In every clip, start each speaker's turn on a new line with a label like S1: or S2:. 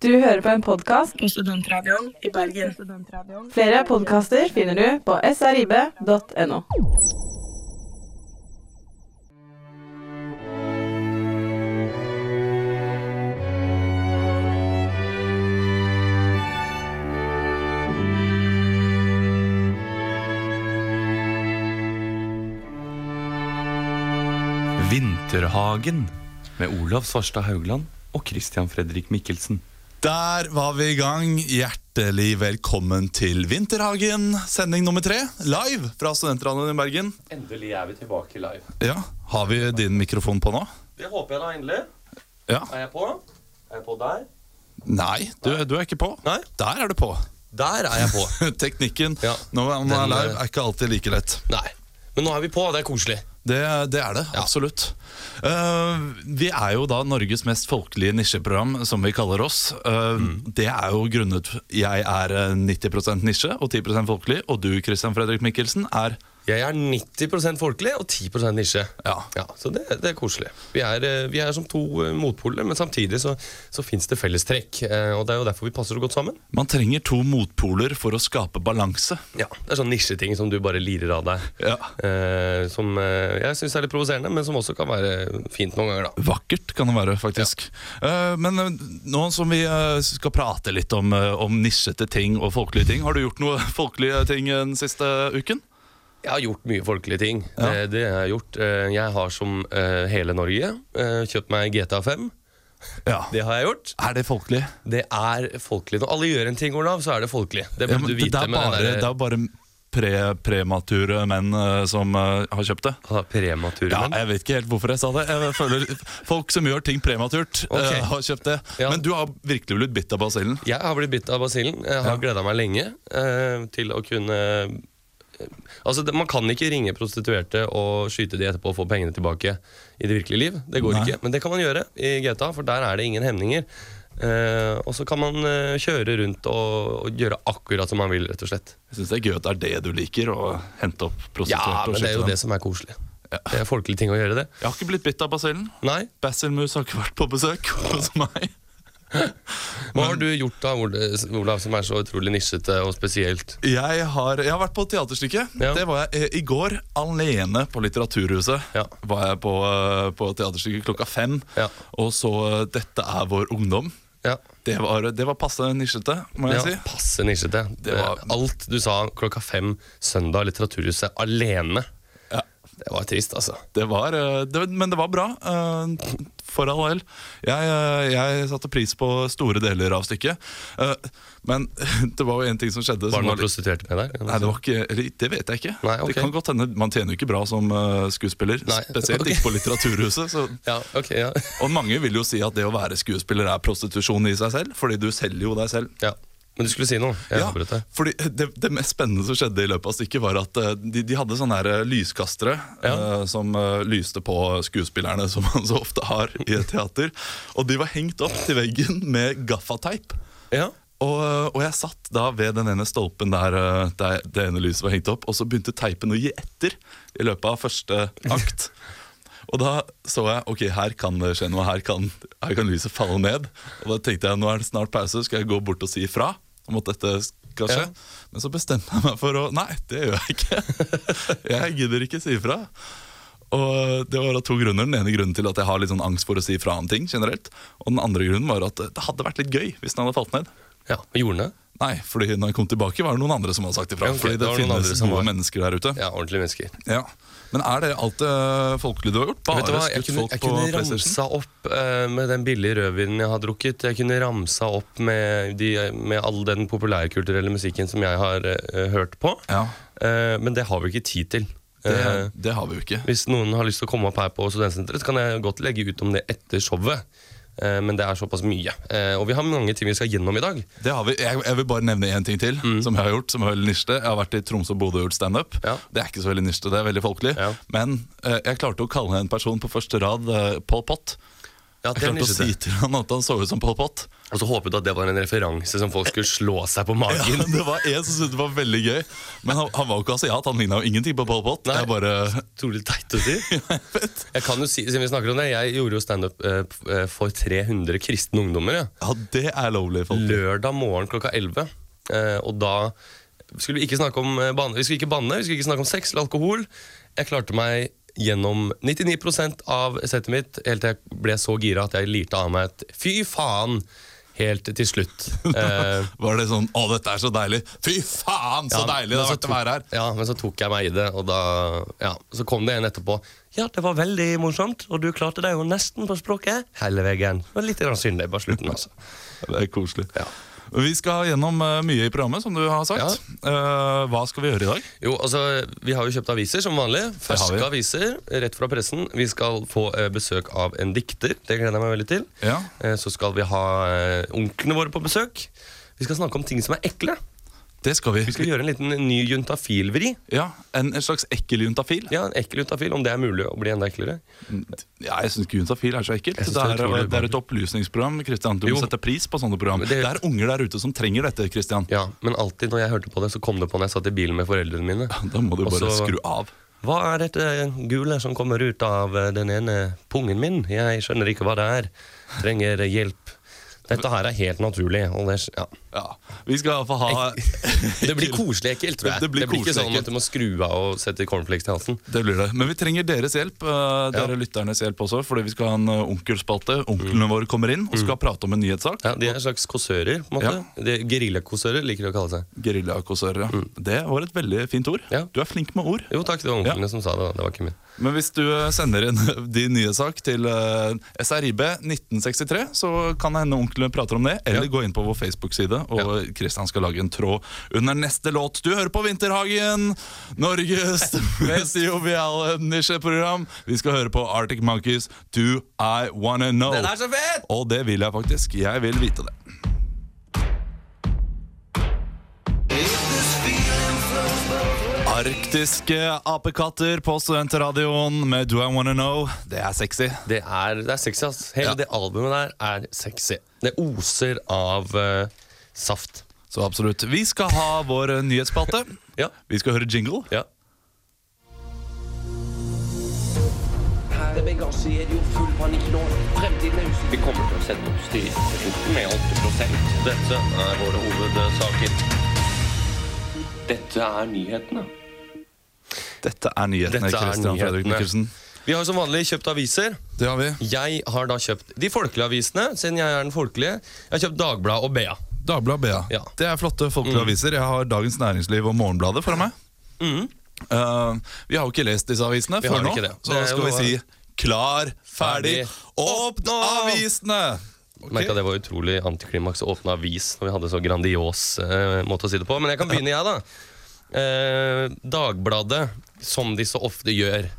S1: Du hører på en podkast
S2: på Studentradioen i Bergen.
S1: Flere podkaster finner du på srib.no.
S3: Vinterhagen med Olav Svarstad Haugland og Christian Fredrik Mikkelsen.
S4: Der var vi i gang. Hjertelig velkommen til Vinterhagen, sending nummer tre. Live fra Studentradioen i Bergen.
S3: Endelig er vi tilbake live.
S4: Ja, Har vi din mikrofon på nå?
S3: Det håper jeg da endelig.
S4: Ja.
S3: Er jeg på? Er jeg på der?
S4: Nei, du, du er ikke på.
S3: Nei.
S4: Der er du på.
S3: Der er jeg på.
S4: Teknikken
S3: Ja.
S4: når man er live, er ikke alltid like lett.
S3: Nei. Men nå er vi på, det er koselig.
S4: Det, det er det, absolutt. Uh, vi er jo da Norges mest folkelige nisjeprogram, som vi kaller oss. Eh, Det er jo grunnet jeg er eh, 90% nisje og 10% folkelig, og du Christian Fredrik Mikkelsen er
S3: Jeg er 90% folkelig og 10% nisje.
S4: Ja.
S3: Så det, det er koselig. Vi er, eh, vi er som to eh, motpoler, men samtidig så, så fins det fellestrekk. eh, Og det er jo derfor vi passer så godt sammen.
S4: Man trenger to motpoler for å skape balanse.
S3: Ja, Det er sånn nisjeting som du bare lirer av deg.
S4: Ja.
S3: Eh, som jeg syns er litt provoserende, men som også kan være fint noen ganger. da
S4: Vakkert kan det være, faktisk. Eh, men nå som vi skal prate litt om, om nisjete ting og folkelige ting, har du gjort noe folkelige ting den siste uken?
S3: Jeg har gjort mye folkelige ting.
S4: Ja.
S3: Det, det har jeg gjort. Eh, Jeg har som eh, hele Norge eh, kjøpt meg GTA 5.
S4: Ja.
S3: Det har jeg gjort.
S4: Er det folkelig?
S3: Det er folkelig. Når alle gjør en ting, Olav, så er det folkelig. Det burde
S4: ja,
S3: du
S4: det, er bare,
S3: den
S4: det er bare pre, premature menn eh, som eh, har kjøpt det.
S3: Ah, premature menn?
S4: Ja, jeg vet ikke helt hvorfor jeg sa det. Jeg føler Folk som gjør ting prematurt, okay.
S3: uh,
S4: har kjøpt det.
S3: Ja.
S4: Men du har virkelig blitt bitt av basillen.
S3: Jeg har blitt bitt av basillen. Jeg har
S4: Ja.
S3: gleda meg lenge uh, til å kunne eh, Altså, Man kan ikke ringe prostituerte og skyte de etterpå og få pengene tilbake i det virkelige liv. Det går
S4: Nei.
S3: ikke. Men det kan man gjøre i GTA, for der er det ingen hemninger. Eh, og så kan man eh, kjøre rundt og, og gjøre akkurat som man vil, rett og slett.
S4: Jeg syns det er gøy at det er det du liker, å hente opp prostituerte. og
S3: men det er jo
S4: dem.
S3: det som er koselig.
S4: Ja.
S3: Det er folkelig ting å gjøre det.
S4: Jeg har ikke blitt bitt av basillen. Basilmus har ikke vært på besøk hos meg.
S3: Hva har du gjort da, Olav, som er så utrolig nisjete og spesielt?
S4: Jeg har, jeg har vært på teaterstykke.
S3: Ja.
S4: Det var jeg eh, i går, alene på Litteraturhuset.
S3: Ja.
S4: Var jeg på, eh, på teaterstykket klokka fem
S3: Ja.
S4: og så eh, 'Dette er vår ungdom'.
S3: Ja.
S4: Det var, det var passe nisjete, må jeg
S3: Ja,
S4: si.
S3: passe nisjete.
S4: Det var-
S3: Alt du sa klokka fem søndag, Litteraturhuset, alene. Det var trist, altså.
S4: Det var, eh, det, men det var bra, eh, for all del. Jeg, eh, jeg satte pris på store deler av stykket. Men det var jo en ting som skjedde.
S3: Var det noen prostituerte med der?
S4: Nei, det var ikke, det vet jeg ikke.
S3: Nei, okay.
S4: Det kan godt hende, Man tjener jo ikke bra som skuespiller,
S3: Nei,
S4: spesielt
S3: okay.
S4: ikke på Litteraturhuset. Så,
S3: Ja, okay, ja.
S4: og mange vil jo si at det å være skuespiller er prostitusjon i seg selv, fordi du selger jo deg selv.
S3: ja. Men du skulle si noe? Jeg
S4: Ja,
S3: avbrøt deg.
S4: fordi det, det mest spennende som skjedde i løpet av stykket, var at eh, de, de hadde sånne her eh, lyskastere
S3: Ja.
S4: uh, som uh, lyste på skuespillerne, som man så ofte har i et teater. Og de var hengt opp til veggen med gaffateip.
S3: Ja.
S4: Og, og jeg satt da ved den ene stolpen der, der det ene lyset var hengt opp, og så begynte teipen å gi etter i løpet av første akt. Og da så jeg ok, her kan det skje noe, her kan, her kan lyset falle ned. Og da tenkte jeg nå er det snart pause, skal jeg gå bort og si ifra om at dette skal skje.
S3: Ja.
S4: Men så bestemte jeg meg for å Nei, det gjør jeg ikke. Jeg gidder ikke si ifra. Og det var av to grunner. Den ene grunnen til at jeg har litt sånn angst for å si ifra om ting generelt. Og den andre grunnen var at det hadde vært litt gøy hvis den hadde falt ned.
S3: ja. Og gjorde den det?
S4: Nei, fordi når jeg kom tilbake var det noen andre som hadde sagt ifra.
S3: Ja, okay,
S4: fordi
S3: det
S4: det finnes gode
S3: var-
S4: mennesker der ute.
S3: Ja, ordentlige mennesker.
S4: Ja. Men er det alt det folkelige du har gjort? Bare
S3: hva, Jeg
S4: skutt
S3: kunne,
S4: folk
S3: jeg
S4: på
S3: kunne ramsa opp uh, med den billige rødvinen jeg har drukket. Jeg kunne ramsa opp med, de, med all den populærkulturelle musikken som jeg har uh, hørt på.
S4: Ja,
S3: Uh, men det har vi ikke tid til.
S4: det,
S3: Eh,
S4: det har vi jo ikke.
S3: hvis noen har lyst til å komme opp her på Studentsenteret, så kan jeg godt legge ut om det etter showet. Eh, men det er såpass mye. Eh, og vi har mange ting vi skal gjennom i dag.
S4: Det har vi. Jeg, jeg vil bare nevne én ting til som jeg har gjort. som er veldig nisjete. Jeg har vært i Tromsø og Bodø og gjort standup.
S3: Ja.
S4: Det er ikke så veldig nisjete, det er veldig folkelig.
S3: Ja.
S4: Men eh, jeg klarte å kalle en person på første rad Pol Pot.
S3: Ja,
S4: Jeg klarte å si til han at han så ut som Pol Pot.
S3: Og så håpet du at det var en referanse som folk skulle slå seg på
S4: Ja,
S3: magen.
S4: det var en som syntes det var veldig gøy. Men han, han var jo ikke asiat. Han ligna jo ingenting på Pol Pot.
S3: Nei.
S4: Jeg bare
S3: Utrolig teit å si. Jeg kan jo si, siden vi snakker om det, jeg gjorde jo standup eh, eh, for 300 kristne ungdommer. Ja.
S4: Ja, det er lovlig, folk.
S3: Lørdag morgen klokka 11. Eh, og da skulle vi ikke snakke om eh, banne, vi skulle ikke banne, vi skulle ikke snakke om sex eller alkohol. Jeg klarte meg gjennom 99% av settet mitt helt til jeg ble så gira at jeg lirte av meg et 'fy faen' helt til slutt. Eh,
S4: Var det sånn 'Å, dette er så deilig'. Fy faen, så
S3: Ja,
S4: deilig det har vært å være her.
S3: Ja, men så tok jeg meg i det, og da ja, Så kom det en etterpå. Ja, det var veldig morsomt, og du klarte deg jo nesten på språket hele veien. Det var litt grann synd det på slutten, altså.
S4: Det er koselig.
S3: Ja.
S4: Vi skal gjennom eh, mye i programmet, som du har sagt. Eh, hva skal vi gjøre i dag?
S3: Jo, altså, Vi har jo kjøpt aviser som vanlig. Ferske aviser rett fra pressen. Vi skal få eh, besøk av en dikter. Det gleder jeg meg veldig til.
S4: Ja.
S3: Så skal vi ha onklene våre på besøk. Vi skal snakke om ting som er ekle.
S4: Det skal vi.
S3: Vi skal gjøre en liten ny juntafil-vri.
S4: Ja, En, en slags ekkel juntafil.
S3: Ja, en ekkel juntafil, Om det er mulig å bli enda eklere.
S4: Ja, jeg syns ikke juntafil er så ekkelt. Det
S3: er, det er
S4: det er et opplysningsprogram. Christian, Du må sette pris på sånne program. Det,
S3: det-
S4: er unger der ute som trenger dette. Christian
S3: Ja, Men alltid når jeg hørte på det, så kom det på når jeg satt i bilen med foreldrene mine.
S4: Da må du bare skru av.
S3: Hva er dette gule som kommer ut av eh, den ene pungen min? Jeg skjønner ikke hva det er. Trenger hjelp. Dette her er helt naturlig. Og det, ja.
S4: Ja. Vi skal iallfall ha
S3: det blir koselig ekkelt, tror jeg.
S4: Det blir
S3: ikke sånn at du må skru av og sette cornflakes til halsen.
S4: Det blir det. Men vi trenger deres hjelp. uh, Dere
S3: Ja.
S4: lytternes hjelp også, fordi vi skal ha en eh, onkelspalte. Onklene våre kommer inn og skal prate om en nyhetssak.
S3: Ja, De er en slags kåsører. på en måte. Ja. Geriljakåsører liker de å kalle seg.
S4: Geriljakåsører. Ja. Det var et veldig fint ord.
S3: Ja.
S4: Du er flink med ord.
S3: Jo takk, det var onklene som sa det. Det var ikke min.
S4: Men hvis du eh, sender inn din nye sak til uh, SRIB 1963, så kan det hende onklene prater om det. Eller gå inn på vår Facebook-side, og Kristian skal lage en tråd under neste låt. Du hører på Vinterhagen, Norges mest joviale nisjeprogram. Vi skal høre på Arctic Monkeys, Do I Wanna Know.
S3: Den er så fet!
S4: Og det vil jeg faktisk. Jeg vil vite det. Arktiske apekatter på Studentradioen med Do I Wanna Know. Det er sexy.
S3: Det er, det er sexy, ass. Hele
S4: Ja.
S3: det albumet der er sexy. Det oser av eh, saft.
S4: Så absolutt. Vi skal ha vår nyhetsspalte.
S3: Ja.
S4: Vi skal høre jingle.
S3: ja.
S5: Benghazi er det jo full panikk nå. Fremtiden er usikker.
S6: Vi kommer til å sette opp styringen med 8 Dette er våre hovedsaker. Dette er nyhetene.
S4: Dette er nyhetene. Christian Fredrik. Mikkelsen.
S3: Vi har som vanlig kjøpt aviser.
S4: Det har vi.
S3: Jeg har da kjøpt de folkelige avisene, siden jeg er den folkelige. Jeg har kjøpt Dagbladet og BA.
S4: Dagbladet BA.
S3: Ja.
S4: Det er flotte folkelige aviser. Jeg har Dagens Næringsliv og Morgenbladet foran meg.
S3: Mm.
S4: Uh, vi har jo ikke lest disse avisene
S3: Vi
S4: før
S3: har
S4: nå,
S3: ikke det.
S4: så da skal vi si klar, ferdig, åpne avisene! Okay.
S3: Merket at det var utrolig antiklimaks å åpne avis når vi hadde så grandios uh, måte å si det på. Men jeg kan begynne, jeg, da. Uh, Dagbladet, som de så ofte gjør,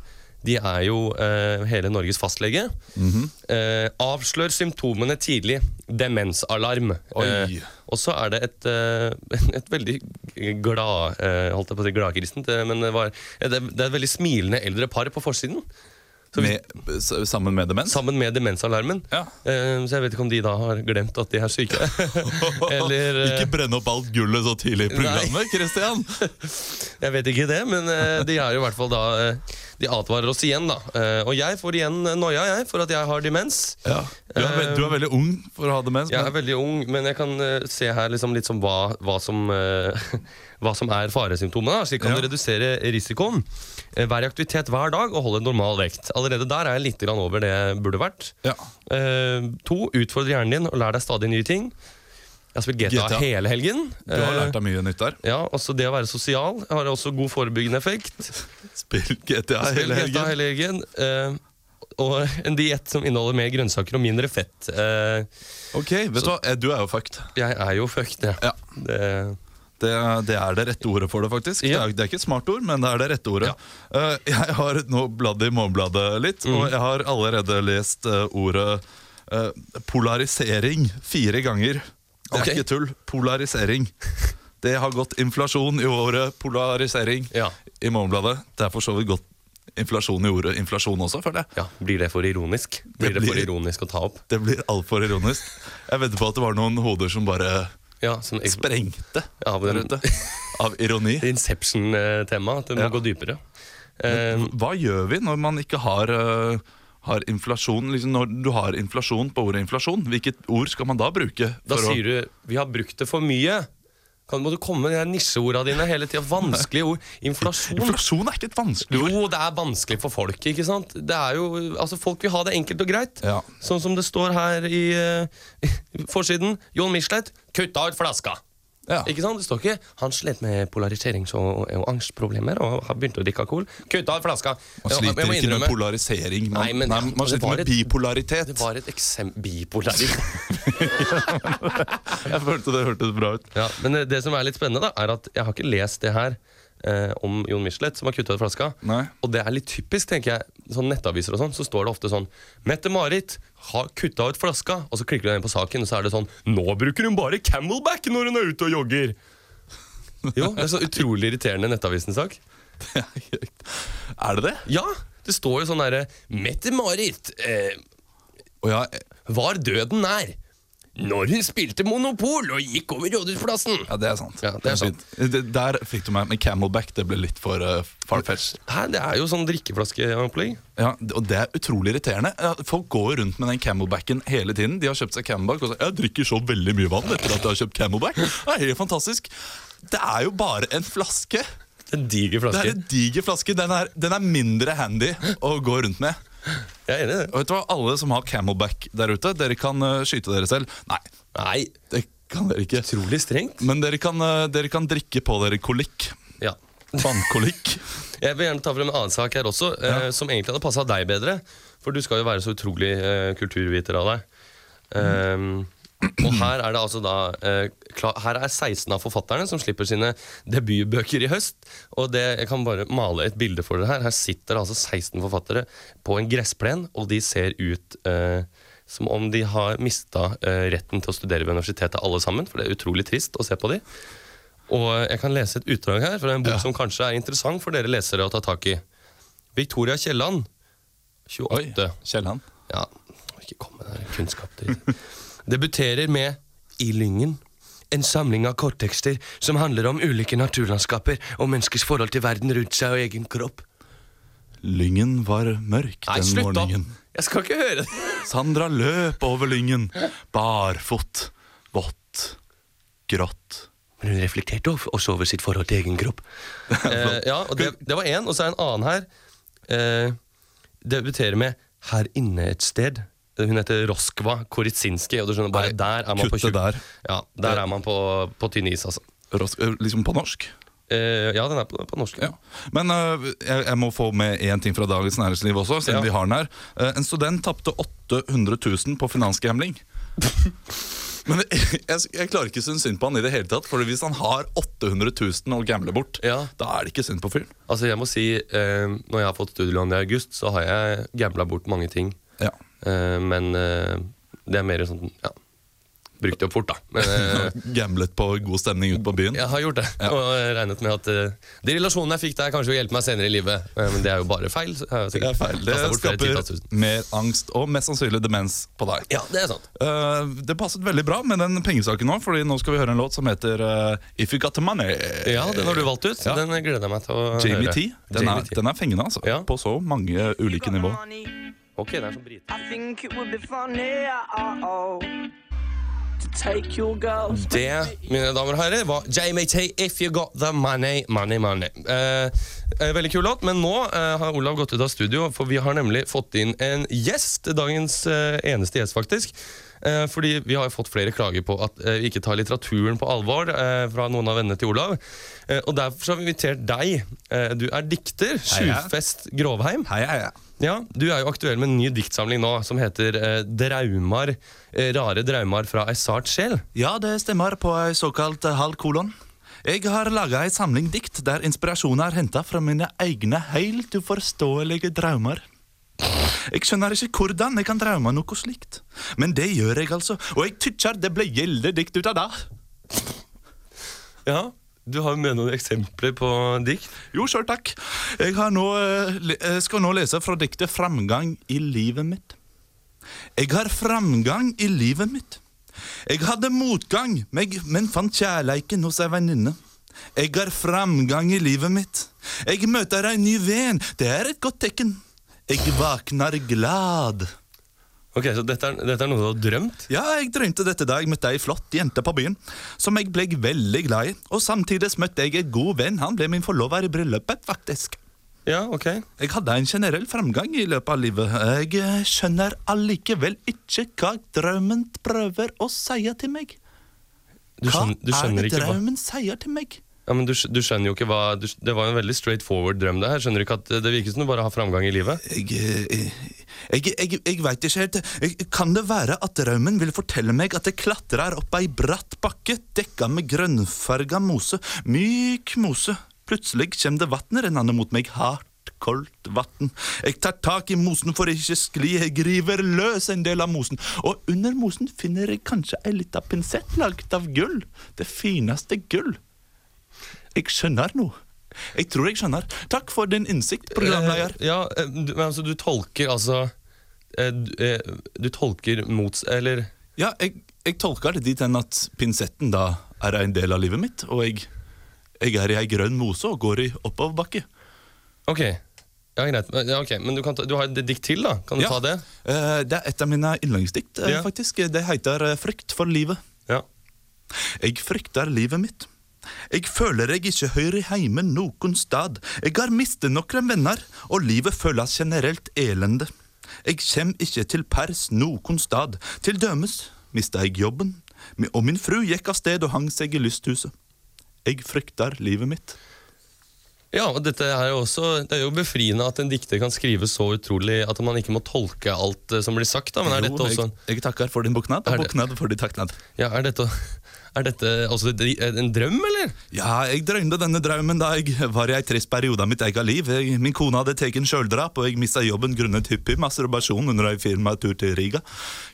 S3: de er jo eh, hele Norges fastlege.
S4: Mhm.
S3: eh, avslør symptomene tidlig. Demensalarm. Eh, og så er det et, eh, et veldig glad eh, Holdt jeg på å si gladkristent, men det, var, det, det er et veldig smilende eldre par på forsiden. Vi-
S4: Med, sammen med demens?
S3: Sammen med demensalarmen.
S4: Ja.
S3: Uh, så jeg vet ikke om de da har glemt at de er syke. Eller uh,
S4: Ikke brenne opp alt gullet så tidlig i programmet, Christian!
S3: Jeg vet ikke det, men uh, de er jo i hvert fall da De advarer oss igjen, da. Og jeg får igjen noia, jeg, for at jeg har demens.
S4: Ja. Du, er, du er veldig ung for å ha demens.
S3: Jeg er veldig ung, men jeg kan se her liksom litt som hva, hva, som, hva som er faresymptomene. så Slik kan
S4: Ja.
S3: du redusere risikoen. Eh, Vær i aktivitet hver dag og hold en normal vekt. Allerede der er jeg litt over det jeg burde vært.
S4: ja.
S3: Uh, to, utfordre hjernen din og lær deg stadig nye ting. Jeg har spilt GTA,
S4: GTA.
S3: hele helgen.
S4: Du har
S3: Eh,
S4: lært deg mye nytt der.
S3: Ja, også Det å være sosial har også god forebyggende effekt.
S4: Spill GTA
S3: Spill
S4: hele
S3: GTA
S4: helgen.
S3: hele helgen. Uh, og en diett som inneholder mer grønnsaker og mindre fett. Uh,
S4: Ok, vet du hva? Eh, Du er jo fucked.
S3: jeg er jo fucked, ja.
S4: Ja.
S3: Det,
S4: Det, det er det rette ordet for det, faktisk.
S3: Ja.
S4: Det, er, det er ikke et smart ord, men det er det rette ordet. Eh, jeg har nå bladd i Morgenbladet litt,
S3: Mm.
S4: og jeg har allerede lest uh, ordet uh, polarisering fire ganger. Det er
S3: Ok.
S4: ikke tull. Polarisering. Det har gått inflasjon i ordet polarisering
S3: Ja.
S4: i Morgenbladet. Det er for så vidt gått inflasjon i ordet inflasjon også, føler jeg.
S3: Ja, Blir det for ironisk? Blir det,
S4: blir-
S3: for ironisk å ta opp?
S4: Det blir altfor ironisk. Jeg vedder på at det var noen hoder som bare
S3: Ja, som
S4: sprengte
S3: av,
S4: den. Av ironi.
S3: Inception-tema. At det må
S4: Ja.
S3: gå dypere. Men,
S4: Hva gjør vi når man ikke har, eh, har inflasjon? Liksom når du har inflasjon på ordet inflasjon, hvilket ord skal man da bruke?
S3: da
S4: sier å-
S3: du 'vi har brukt det for mye'. Kan, må du komme med de her nisjeorda dine hele tida? Vanskelige ord. Inflasjon.
S4: Inflasjon er ikke et vanskelig ord.
S3: Jo, det er vanskelig for folk. ikke sant? Det er jo, altså Folk vil ha det enkelt og greit.
S4: Ja.
S3: Sånn som det står her i i forsiden. Jon Michelet kutta ut flaska.
S4: Ja.
S3: Ikke sant? Det står ikke 'han slet med polariserings- og, og angstproblemer' og har begynt å drikke alkohol. Kutta av flaska.
S4: Man sliter ikke med polarisering. Man,
S3: Nei, men-
S4: nei, man sliter med
S3: et-
S4: bipolaritet.
S3: Det var et eksempel Bipolaritet.
S4: Jeg følte det hørtes bra ut.
S3: Ja, men det, det som er litt spennende, da, er at jeg har ikke lest det her eh, om Jon Michelet, som har kutta ut flaska.
S4: Nei.
S3: Og det er litt typisk, tenker jeg. Sånn nettaviser og sånn, så står det ofte sånn Mette-Marit har kutta ut flaska, og så klikker du inn på saken, og så er det sånn Nå bruker hun bare Camelback når hun er ute og jogger! Jo, det er så utrolig irriterende nettavisen-sak.
S4: Er det det?
S3: Ja! Det står jo sånn derre Mette-Marit eh,
S4: ja,
S3: var døden nær når hun spilte Monopol og gikk over Rådhusplassen.
S4: ja, det er sant.
S3: Ja, det er sant.
S4: Det, der fikk du meg med Camelback. Det ble litt for uh, farfetch.
S3: Hæ, det er jo sånn drikkeflaskeopplegg.
S4: Ja, og det er utrolig irriterende. Folk går rundt med den Camelbacken hele tiden. De har kjøpt seg Camelback og sier jeg drikker så veldig mye vann etter at jeg har kjøpt Camelback. Det er helt fantastisk. Det er jo bare en flaske.
S3: En diger
S4: Det er en diger flaske. Den er, den er mindre handy å gå rundt med.
S3: Jeg er enig i det.
S4: Og vet du hva, Alle som har Camelback der ute, dere kan uh, skyte dere selv. Nei,
S3: Nei,
S4: det kan dere ikke.
S3: utrolig strengt.
S4: Men dere kan, uh, dere kan drikke på dere kolikk.
S3: Ja.
S4: Vannkolikk.
S3: Jeg vil gjerne ta frem en annen sak her også, eh, som egentlig hadde passa deg bedre. For du skal jo være så utrolig eh, kulturviter av deg. Um, og her er det altså da eh, Her er 16 av forfatterne som slipper sine debutbøker i høst. Og det, Jeg kan bare male et bilde for dere her. Her sitter altså 16 forfattere på en gressplen, og de ser ut eh, som om de har mista eh, retten til å studere ved universitetet alle sammen. For det er utrolig trist å se på de. Og jeg kan lese et utdrag her fra en bok som kanskje er interessant for dere lesere å ta tak i. Victoria Kielland, 28.
S4: Kielland.
S3: Ja, ikke kom med den kunnskap til. Debuterer med I Lyngen. En samling av korttekster som handler om ulike naturlandskaper og menneskers forhold til verden rundt seg og egen kropp.
S4: Lyngen var mørk
S3: Nei,
S4: den
S3: slutt opp!
S4: morgenen.
S3: Jeg skal ikke høre det.
S4: Sandra løp over lyngen, barfot, vått, grått.
S3: Men hun reflekterte også over sitt forhold til egen kropp. eh, ja, og det, det var én, og så er det en annen her. Eh, debuterer med 'Her inne et sted'. Hun heter Roskva Koritsinski, og du skjønner bare
S4: Nei,
S3: der er man på
S4: kuttet der.
S3: Ja, der er man på, på tynn is, altså.
S4: Ros- eh, Liksom på norsk.
S3: Eh, ja, den er på, på norsk.
S4: Ja. Men øh, jeg, jeg må få med én ting fra Dagens Næringsliv også, siden
S3: Ja.
S4: vi har den her. Eh, en student tapte 800 000 på finansgambling. Men jeg, jeg, jeg klarer ikke å synes synd på han i det hele tatt. For hvis han har 800 000 å gamble bort,
S3: Ja.
S4: da er det ikke synd på fyren.
S3: Altså, jeg må si, eh, når jeg har fått studielån i august, så har jeg gambla bort mange ting.
S4: Ja.
S3: Eh, men eh, det er mer sånn Ja, brukt det opp fort, da. Men eh,
S4: Gamblet på god stemning ute på byen.
S3: jeg har gjort det.
S4: Ja.
S3: Og regnet med at uh, de relasjonene jeg fikk der, kanskje vil hjelpe meg senere i livet. Men det er jo bare feil.
S4: Det er feil. Det skaper mer angst og mest sannsynlig demens på deg.
S3: Ja, det er sant.
S4: Uh, det passet veldig bra med den pengesaken nå, Fordi nå skal vi høre en låt som heter uh, If You Got The Money.
S3: Ja, Den har du valgt ut.
S4: Ja.
S3: Den gleder jeg meg til å
S4: Jamie
S3: høre.
S4: T. Den
S3: Jamie
S4: er,
S3: T.
S4: den er fengende, altså.
S3: Ja.
S4: På så mange ulike nivå.
S3: Ok, det er som brite.
S2: Girls.
S3: Det, mine damer og herrer, var Jamie T. If You Got The Money, Money, Money. Eh, eh, veldig kul låt, men nå eh, har Olav gått ut av studio, for vi har nemlig fått inn en gjest. Dagens eh, eneste gjest, faktisk. Eh, fordi vi har jo fått flere klager på at eh, vi ikke tar litteraturen på alvor eh, fra noen av vennene til Olav. Og derfor har vi invitert deg. Du er dikter. Sjufest Grovheim.
S4: Hei, hei, hei.
S3: Ja, Du er jo aktuell med en ny diktsamling nå som heter eh, Draumar, eh, Rare draumar fra ei sart sjel.
S4: Ja, det stemmer på ei såkalt halv kolon. Jeg har laga ei samling dikt der inspirasjonen er henta fra mine egne helt uforståelige drømmer. Jeg skjønner ikke hvordan jeg kan drømme noe slikt, men det gjør jeg altså, og jeg tykker det ble gjeldig dikt ut av det.
S3: Ja, Du har med noen eksempler på dikt.
S4: Jo, sjøl takk. Jeg har nå, jeg eh, skal nå lese fra diktet 'Framgang i livet mitt'. Jeg har framgang i livet mitt. Jeg hadde motgang, men fant kjærleiken hos ei venninne. Jeg har framgang i livet mitt. Jeg møter ei ny venn, det er et godt tekken. Jeg våkner glad.
S3: Ok, Så dette er, dette er noe du har drømt?
S4: Ja, jeg drømte dette da jeg møtte ei flott jente på byen, som jeg ble veldig glad i. Og samtidig møtte jeg en god venn, han ble min forlover i bryllupet, faktisk.
S3: Ja, ok.
S4: Jeg hadde en generell framgang i løpet av livet. Jeg eh, skjønner allikevel ikke hva drømmen prøver å si til meg.
S3: Du
S4: Hva
S3: skjønner, du
S4: er
S3: skjønner
S4: det
S3: ikke hva
S4: drømmen sier til meg?
S3: Ja, men du, du skjønner jo ikke hva du, Det var jo en veldig straight forward drøm, det her. Skjønner du ikke at det virker som du bare har framgang i livet?
S4: Jeg, eh, jeg, jeg, jeg veit ikke helt. Kan det være at drømmen vil fortelle meg at jeg klatrer opp ei bratt bakke dekka med grønnfarga mose, myk mose. Plutselig kommer det vann rennende mot meg, hardt, koldt vann. Jeg tar tak i mosen for ikke skli, jeg river løs en del av mosen, og under mosen finner jeg kanskje ei lita pinsett lagd av gull. Det fineste gull. Jeg skjønner noe. Jeg tror jeg skjønner. Takk for din innsikt, programleder.
S3: Eh, ja, eh, du, men altså, du tolker altså eh, du, eh, du tolker mots... Eller
S4: Ja, jeg, jeg tolker det dit hen at pinsetten da er en del av livet mitt, og jeg, jeg er i ei grønn mose og går i oppoverbakke.
S3: Ok. Ja, greit. Ja, okay. Men du, kan ta, du har et dikt til, da. Kan du
S4: Ja.
S3: ta det?
S4: Det er et av mine yndlingsdikt,
S3: Ja.
S4: faktisk. Det heter Frykt for livet.
S3: Ja.
S4: Jeg frykter livet mitt. Jeg føler jeg ikke hører hjemme noen stad. Jeg har mistet noen venner, og livet føles generelt elende. Jeg kjem ikke til pers noen stad. Til dømes mista jeg jobben, og min fru gikk av sted og hang seg i lysthuset. Jeg frykter livet mitt.
S3: Ja, og dette er jo også Det er jo befriende at en dikter kan skrive så utrolig at man ikke må tolke alt eh, som blir sagt. da Men er
S4: Jo,
S3: dette også
S4: jeg, jeg takker for din
S3: boknad,
S4: og boknad for din taknad.
S3: Ja, er dette, er dette altså, en drøm, eller?
S4: Ja, jeg drømte denne drømmen da jeg var i en trist periode av mitt eget liv. Jeg, min kone hadde tatt sjøldrap, og jeg mista jobben grunnet hyppig masturbasjon under en firmatur til Riga.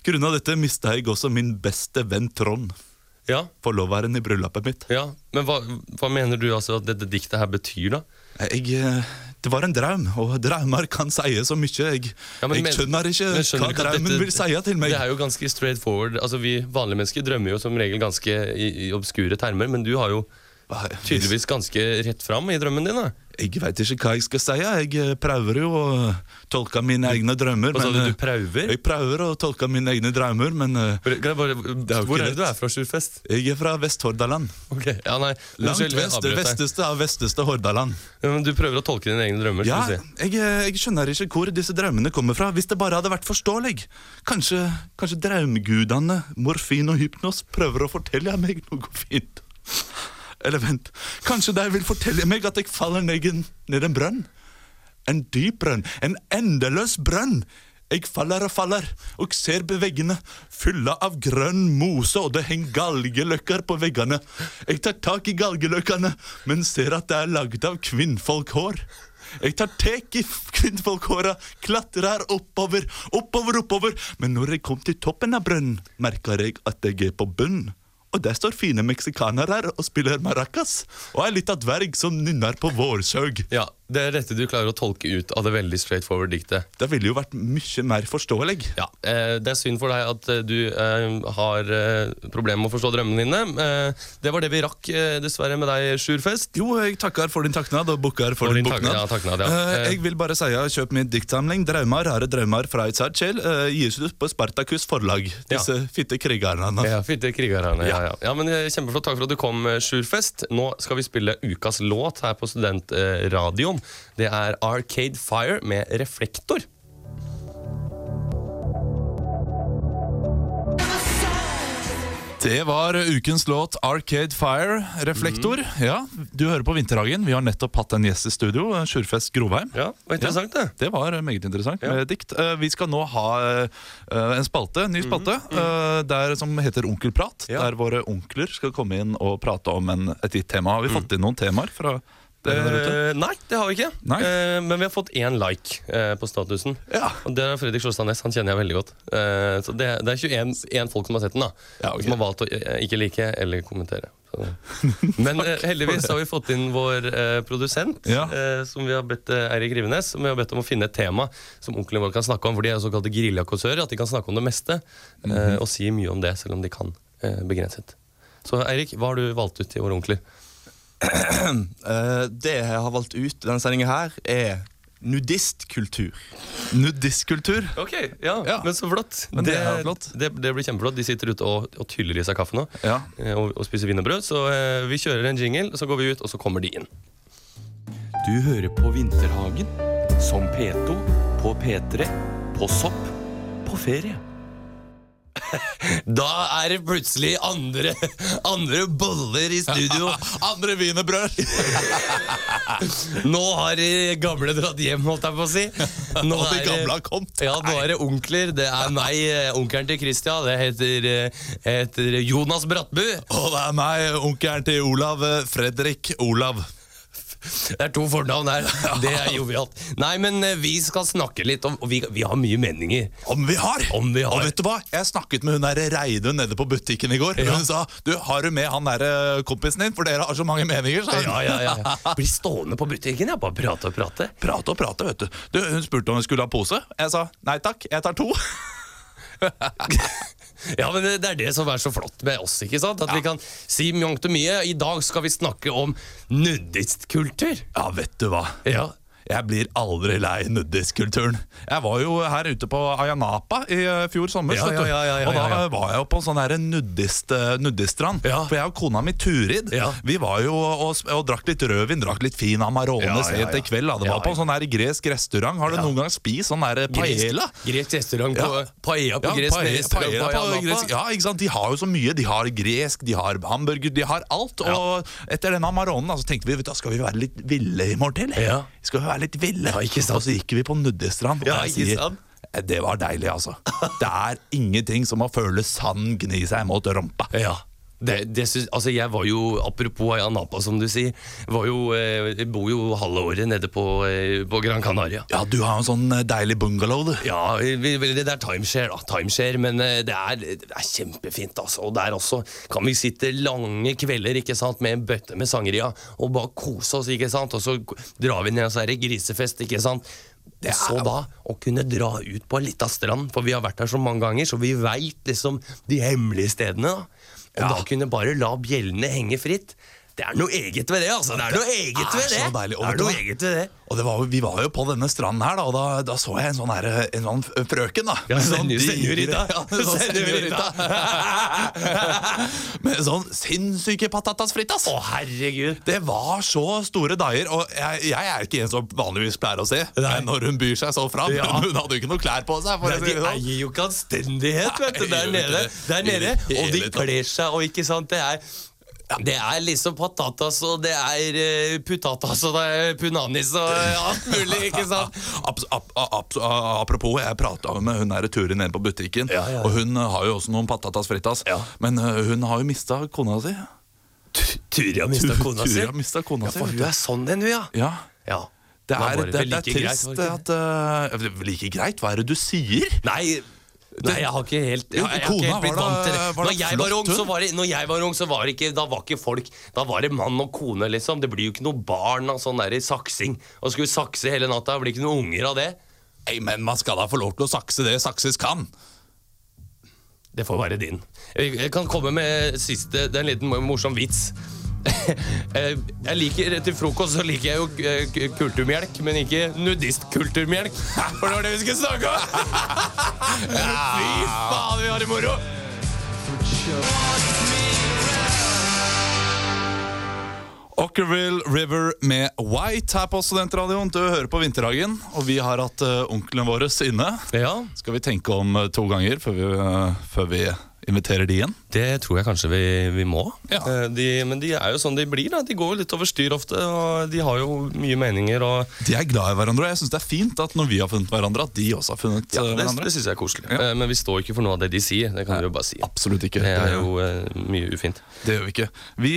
S4: Grunnet dette mista jeg også min beste venn Trond,
S3: Ja,
S4: forloveren i bryllupet mitt.
S3: ja. Men hva, hva mener du altså at dette diktet her betyr, da?
S4: Jeg, eh, det var en drøm, og drømmer kan si så mye. Jeg,
S3: Ja, men
S4: jeg skjønner ikke
S3: men skjønner
S4: hva drømmen
S3: dette-
S4: vil si til meg.
S3: Det er jo ganske straight forward. Altså, Vi vanlige mennesker drømmer jo som regel ganske i, i obskure termer, men du har jo tydeligvis ganske rett fram i drømmen din. da
S4: Jeg veit ikke hva jeg skal si. Jeg eh, prøver jo å tolke mine egne drømmer.
S3: Hva sa du,
S4: eh,
S3: du prøver?
S4: Jeg prøver å tolke mine egne drømmer, men eh,
S3: Hvor, er det du er fra, Sjurfest?
S4: jeg er fra Vest-Hordaland.
S3: Okay. ja, nei,
S4: Langt vest, det vesteste av vesteste Hordaland.
S3: Ja, men Du prøver å tolke dine egne drømmer.
S4: Ja,
S3: si.
S4: jeg, eh, jeg skjønner ikke hvor disse drømmene kommer fra. Hvis det bare hadde vært forståelig. Kanskje, kanskje drømgudene morfin og hypnos, prøver å fortelle meg noe fint. Eller vent, kanskje de vil fortelle meg at jeg faller ned ned en brønn? En dyp brønn, en endeløs brønn. Jeg faller og faller, og ser veggene fylla av grønn mose, og det henger galgeløkker på veggene. Jeg tar tak i galgeløkkene, men ser at det er laget av kvinnfolkhår. Jeg tar tak i kvinnfolkhåra, klatrer oppover, oppover, oppover, men når jeg kom til toppen av brønnen, merker jeg at jeg er på bunn. Og der står fine meksikanere og spiller maracas, og er litt av dverg som nynner på vårsaug.
S3: Ja, Det er dette du klarer å tolke ut av det veldig straightforward diktet.
S4: Det ville jo vært mye mer forståelig.
S3: Ja, eh, Det er synd for deg at eh, du eh, har eh, problemer med å forstå drømmene dine. Det var det vi rakk, dessverre, med deg, Sjurfest.
S4: Jo, jeg takker for din taknad, og bukker for,
S3: For
S4: din buknad.
S3: ja, taknad, ja.
S4: Jeg vil bare si at kjøp min diktsamling 'Draumar rare draumar fra et sært sjel'. Gis ut på Spartakus forlag. Disse fitte krigerne.
S3: Ja, Fitte krigerne. Ja, ja. ja, men Kjempeflott. Takk for at du kom, Sjurfest. Nå skal vi spille ukas låt her på Studentradioen. Det er Arcade Fire med Reflektor.
S4: Det var ukens låt 'Arcade Fire', Reflektor. Ja, Du hører på Vinterhagen. Vi har nettopp hatt en gjest i studio, Sjurfest Grovheim.
S3: Ja, det var interessant, det.
S4: Det var meget interessant
S3: Ja.
S4: med dikt. Eh, Vi skal nå ha eh, en spalte, en ny spalte eh, der, som heter Onkelprat.
S3: Ja.
S4: Der våre onkler skal komme inn og prate om en, et gitt tema. Har vi fått inn noen temaer fra
S3: Eh, nei, det har vi ikke. Eh, men vi har fått én like uh, på statusen.
S4: Ja.
S3: Og det er Fredrik Sjåstad Næss. Han kjenner jeg veldig godt. Så det, det er 21 en folk som har sett den, da.
S4: Ja, okay.
S3: Som har valgt å ikke like eller kommentere. Så. Men heldigvis har vi fått inn vår produsent,
S4: Ja.
S3: som vi har bedt Eirik Rivenes, som vi har bedt om å finne et tema som onkelen vår kan snakke om. For de er såkalte geriljakåsører, at de kan snakke om det meste. mm
S4: -hmm.
S3: og si mye om det, selv om de kan begrenset. Så Eirik, hva har du valgt ut til våre onkler?
S7: Eh, det jeg har valgt ut i denne sendinga her, er nudistkultur.
S4: Nudistkultur.
S3: Ok, ja,
S4: Ja.
S3: Men så flott.
S4: Men det det, flott.
S3: Det, det blir kjempeflott. De sitter ute og, og tyller i seg kaffe nå.
S4: Ja.
S3: eh, Og, og spiser wienerbrød. Så eh, vi kjører en jingle, så går vi ut, og så kommer de inn.
S6: Du hører på Vinterhagen. Som P2. På P3. På Sopp. På ferie.
S3: Da er det plutselig andre, andre boller i studio.
S4: Andre wienerbrød.
S3: Nå har de gamle dratt hjem, holdt jeg på å si. Nå
S4: Og de gamle har kommet.
S3: Ja, nå er det onkler. Det er meg, eh, onkelen til Christian. Det heter, eh, heter Jonas Brattbu.
S4: Og det er meg, onkelen til Olav, eh, Fredrik Olav.
S3: Det er to fornavn her. Det er jovialt. Nei, men eh, vi skal snakke litt om og vi, vi har mye meninger.
S4: Om vi har!
S3: Om vi har.
S4: Og vet du hva? Jeg snakket med hun der Reidun nede på butikken i går.
S3: Ja.
S4: Hun sa du, har du med han der eh, kompisen din, for dere har så mange meninger. Så. hun.
S3: Ja, ja, ja. Blir stående på butikken, jeg. Bare prate og prate.
S4: Prate og prate, vet du. du. Hun spurte om hun skulle ha pose. Jeg sa nei takk, jeg tar to.
S3: Ja, men det er det som er så flott med oss, ikke sant? At vi kan si mangt og mye. I dag skal vi snakke om nudistkultur.
S4: Ja, vet du hva.
S3: Ja.
S4: Jeg blir aldri lei nudistkulturen. Jeg var jo her ute på Ayanapa i eh, fjor sommer.
S3: Ja, ja, ja,
S4: og da eh, var jeg jo på en sånn her nudist, eh, nudiststrand. For jeg og kona mi Turid. Vi var jo og, og drakk litt rødvin, drakk litt fin Amarone sent i kveld. Det var på en sånn her gresk restaurant. Har du noen gang spist sånn der paella?
S3: Gresk, restaurant på. Paella på
S4: Ja,
S3: gresk
S4: paella-
S3: restaurant
S4: paella
S3: på Ayanapa.
S4: gresk- Ja, ikke sant? De har jo så mye. De har gresk, de har hamburger, de har alt. Og etter denne Amaronen så tenkte vi vet da skal vi være litt ville i morgen til.
S3: Ja.
S4: Skal vi være litt ville?
S3: Ja, ikke sant?
S4: Og så gikk vi på nuddestrand, og
S3: Ja,
S4: jeg sier
S3: sant?
S4: "Eh, det var deilig, altså. Det er ingenting som å føle sand gni seg mot rumpa.
S3: Ja. Det, det synes, altså jeg var jo, Apropos Ayanapa, som du sier. Var jo, eh, jeg bor jo halve året nede på, eh, på Gran Canaria.
S4: Ja, du har en sånn eh, deilig bungalow, du.
S3: Ja, det er timeshare, da. Timeshare, men eh, det er, det er kjempefint. Altså. Og der også kan vi sitte lange kvelder ikke sant, med en bøtte med sangria og bare kose oss. ikke sant? Og så drar vi ned og så er det grisefest. ikke sant? Og så da å kunne dra ut på ei lita strand, for vi har vært der så mange ganger, så vi veit liksom de hemmelige stedene. da. Og
S4: Ja.
S3: da kunne bare la bjellene henge fritt. Det er noe eget ved det, altså. Det er noe eget ved det.
S4: deilig. Og
S3: Det er noe eget ved det.
S4: Og det var, vi var jo på denne stranden her, da, og da, da så jeg en sånn, her, en sånn frøken. da
S3: Ja,
S4: sånn en sånn. Med sånn sinnssyke patatas fritas.
S3: Å, herregud.
S4: Det var så store dager, og jeg, jeg er ikke en som vanligvis pleier å se
S3: Nei.
S4: når hun byr seg så fram.
S3: Ja.
S4: Men hun hadde jo ikke noe klær på seg.
S3: Nei, de
S4: det sånn.
S3: eier jo ikke anstendighet, vet du, der nede. Der nede. Og de kler seg, og ikke sant, det er det er liksom patatas, og det er eh, putatas, og det er punanis, og eh, alt mulig, ikke sant?
S4: Ap ap ap apropos, jeg prata med hun der Turi nede på butikken.
S3: Ja, ja, ja.
S4: Og hun har jo også noen patatas fritas.
S3: Ja.
S4: Men hun har jo mista kona si.
S3: Turi har mista kona si.
S4: Turi har mistet kona
S3: Ja,
S4: si.
S3: du er sånn en, du, ja.
S4: Ja.
S3: ja.
S4: Det er, det,
S3: det,
S4: det er trist
S3: greit,
S4: at uh, Like greit? Hva er det du sier?
S3: Nei, nei, jeg har ikke helt jeg, jeg har ikke blitt vant til det. Når jeg var ung, så var det, når jeg var ung, så var det ikke, da var ikke folk Da var det mann og kone, liksom. Det blir jo ikke noe barn av sånn der saksing. Og skulle sakse hele natta, blir ikke noen unger av det.
S4: Nei, men man skal da få lov til å sakse det sakses kan.
S3: Det får være din. Jeg kan komme med siste, det er en liten morsom vits. Eh, Jeg liker Til frokost så liker jeg jo eh, kulturmelk, men ikke nudistkulturmelk. For det var det vi skulle snakke om! Fy faen, vi har det moro!
S4: Ockerville River med White her på Studentradioen. Du hører på Vinterhagen, og vi har hatt uh, onklene våre inne.
S3: Ja,
S4: Skal vi tenke om to ganger før vi, før vi inviterer de igjen?
S3: Det tror jeg kanskje vi, vi må.
S4: Ja.
S3: Eh, De, men de er jo sånn de blir. da De går jo litt over styr ofte, og de har jo mye meninger. Og
S4: De er glad i hverandre, og jeg syns det er fint at når vi har funnet hverandre, at de også har funnet
S3: ja,
S4: eh,
S3: det,
S4: hverandre.
S3: det synes jeg er koselig.
S4: Ja.
S3: Eh, Men vi står ikke for noe av det de sier. Det kan vi jo bare si.
S4: Absolutt ikke.
S3: Det er jo uh, mye ufint.
S4: Det gjør vi ikke. Vi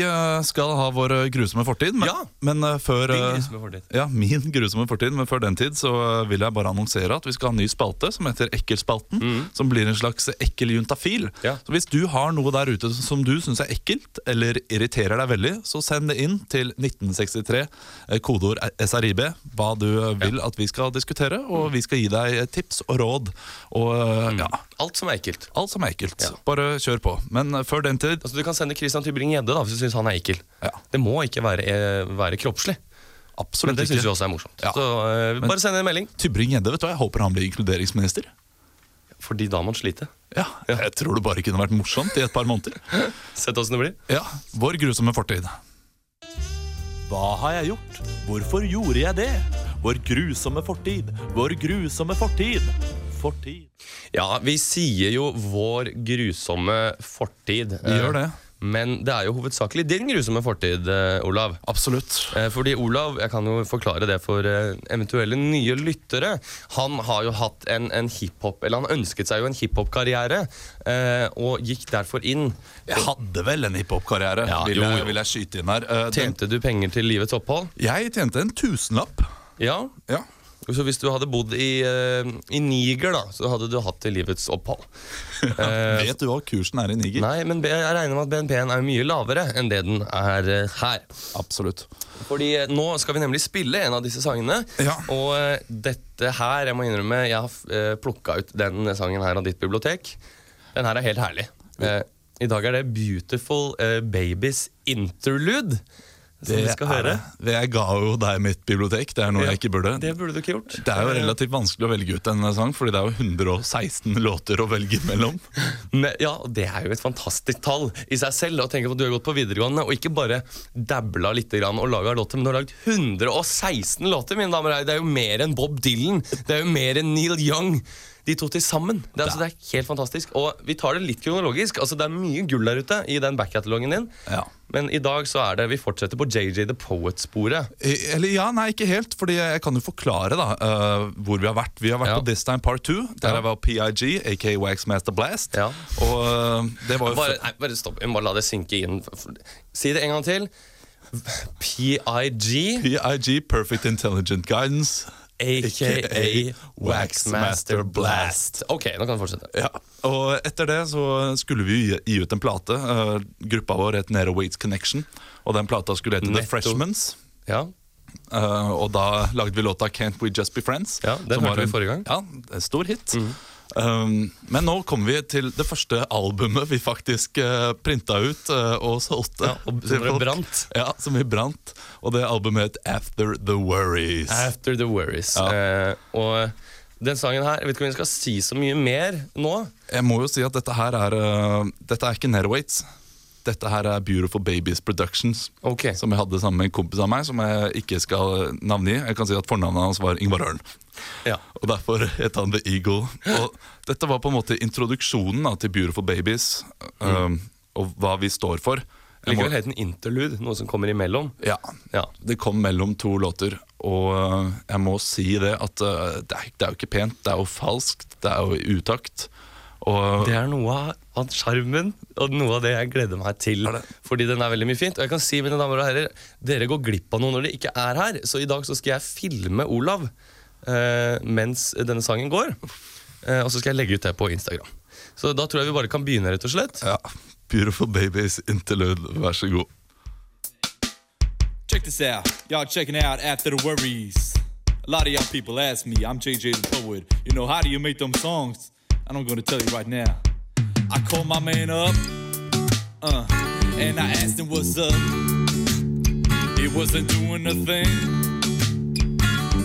S4: skal ha vår grusomme fortid, men,
S3: Ja.
S4: men før
S3: Din grusomme fortid.
S4: Ja, min grusomme fortid, men før den tid så vil jeg bare annonsere at vi skal ha en ny spalte som heter Ekkelspalten. Som blir en slags ekkeljuntafil.
S3: Ja.
S4: Så hvis du har noe der ute som du syns er ekkelt eller irriterer deg veldig, så send det inn til 1963, eh, kodeord SRIB, hva du eh, vil at vi skal diskutere, og vi skal gi deg eh, tips og råd. Og eh, ja,
S3: Alt som er ekkelt.
S4: alt som er ekkelt.
S3: Ja.
S4: Bare kjør på. Men før den tid
S3: Altså, du kan sende Christian Tybring-Gjedde hvis du syns han er ekkel.
S4: Ja.
S3: Det må ikke være, være kroppslig. Men det syns vi også er morsomt.
S4: Ja.
S3: Så
S4: uh,
S3: bare send en melding,
S4: Tybring-Gjedde, vet du hva, jeg håper han blir inkluderingsminister.
S3: Fordi da må man slite.
S4: Ja, Jeg tror det bare kunne vært morsomt i et par måneder.
S3: Sett åssen det blir.
S4: Ja, Vår grusomme fortid. Hva har jeg gjort? Hvorfor gjorde jeg det? Vår grusomme fortid. Vår grusomme fortid. Fortid.
S3: Ja, vi sier jo vår grusomme fortid.
S4: Vi gjør det.
S3: Men det er jo hovedsakelig din grusomme fortid, eh, Olav.
S4: Absolutt.
S3: Eh, Fordi Olav, jeg kan jo forklare det for eh, eventuelle nye lyttere. Han har jo hatt en, en hiphop, eller han ønsket seg jo en hiphop-karriere, og gikk derfor inn.
S4: Jeg hadde vel en hiphop-karriere,
S3: Ja,
S4: vil, vil jeg skyte inn her.
S3: Tjente du penger til livets opphold?
S4: jeg tjente en tusenlapp.
S3: Ja.
S4: Ja.
S3: Så hvis du hadde bodd i, eh, i Niger, da, så hadde du hatt livets opphold. Eh,
S4: Vet du hva kursen er i Niger?
S3: Nei, men jeg regner med at BNP-en er mye lavere enn det den er eh, her.
S4: Absolutt.
S3: Fordi eh, nå skal vi nemlig spille en av disse sangene.
S4: Ja.
S3: Og dette her, jeg må innrømme, jeg har plukka ut den sangen her av ditt bibliotek. Den her er helt herlig. Eh, I dag er det Beautiful Babies Interlude. Som vi skal
S4: er
S3: høre.
S4: det. Jeg ga jo deg mitt bibliotek, det er noe
S3: Ja,
S4: jeg ikke burde.
S3: Det burde du ikke gjort.
S4: Det er jo relativt vanskelig å velge ut en sang, fordi det er jo 116 låter å velge mellom.
S3: Men, ja, og Det er jo et fantastisk tall i seg selv. Og tenk på at Du har gått på videregående og ikke bare dabla litt og laga låter, men du har lagd 116 låter! mine damer og herrer. Det er jo mer enn Bob Dylan. Det er jo mer enn Neil Young. De to til sammen. Det altså, det er helt fantastisk. Og vi tar det litt kronologisk. Altså, Det er mye gull der ute i den back-catalogen din.
S4: Ja.
S3: Men i dag så er det vi fortsetter på JJ The Poet-sporet.
S4: Eh, Eller ja, nei, ikke helt, fordi jeg kan jo forklare da uh, hvor vi har vært. Vi har vært
S3: Ja.
S4: på This Time Part 2, der
S3: Ja.
S4: jeg var PIG, aka Waxmaster Blast.
S3: Ja.
S4: Og uh, det var jo
S3: Bare, nei, bare stopp. Vi må bare la det synke inn. Si det en gang til. PIG.
S4: PIG, Perfect Intelligent Guidance.
S3: AKA Waxmaster Blast. Ok, nå kan du fortsette.
S4: Ja, og etter det så skulle vi gi, gi ut en plate. Eh, gruppa vår het Nero Waits Connection, og den plata skulle hete The Freshmans.
S3: Ja,
S4: Uh, og da lagde vi låta Can't We Just Be Friends.
S3: Ja, den hørte vi forrige gang.
S4: Ja, en stor hit. Um, men nå kommer vi til det første albumet vi faktisk uh, printa ut uh, og solgte.
S3: Ja, som
S4: vi
S3: brant.
S4: Ja, som vi brant. Og det albumet het After The Worries.
S3: After the Worries.
S4: Ja.
S3: Uh, og den sangen her, jeg vet ikke om vi skal si så mye mer nå.
S4: Jeg må jo si at dette her er uh, Dette er ikke Netherweights. Dette her er Beautiful Babies Productions.
S3: okay.
S4: Som jeg hadde sammen med en kompis av meg, som jeg ikke skal navngi. Jeg kan si at Fornavnet hans var Ingvar Ørn.
S3: Ja.
S4: Og derfor het han The Eagle. Og dette var på en måte introduksjonen da, til Beautiful Babies, um, og hva vi står for. Jeg må-
S3: Likevel het den Interlude, noe som kommer imellom.
S4: ja,
S3: Ja.
S4: Det kom mellom to låter, og uh, jeg må si det at uh, det, er, det er jo ikke pent, det er jo falskt, det er jo i utakt. Og
S3: Det er noe av- sjarmen og noe av det jeg gleder meg til. Fordi den er veldig mye fint. Og jeg kan si, mine damer og herrer, dere går glipp av noe når de ikke er her. Så i dag så skal jeg filme Olav eh, mens denne sangen går. Eh, og så skal jeg legge ut det på Instagram. Så da tror jeg vi bare kan begynne, rett og slett.
S4: ja, Beautiful Babies Interlude, vær så god.
S8: Check this out. Y'all checking out After the Worries. A lot of y'all people ask me, I'm JJ the Poet, you know, how do you make them songs? And I'm gonna tell you right now. I called my man up, uh, and I asked him what's up. He wasn't doing a thing.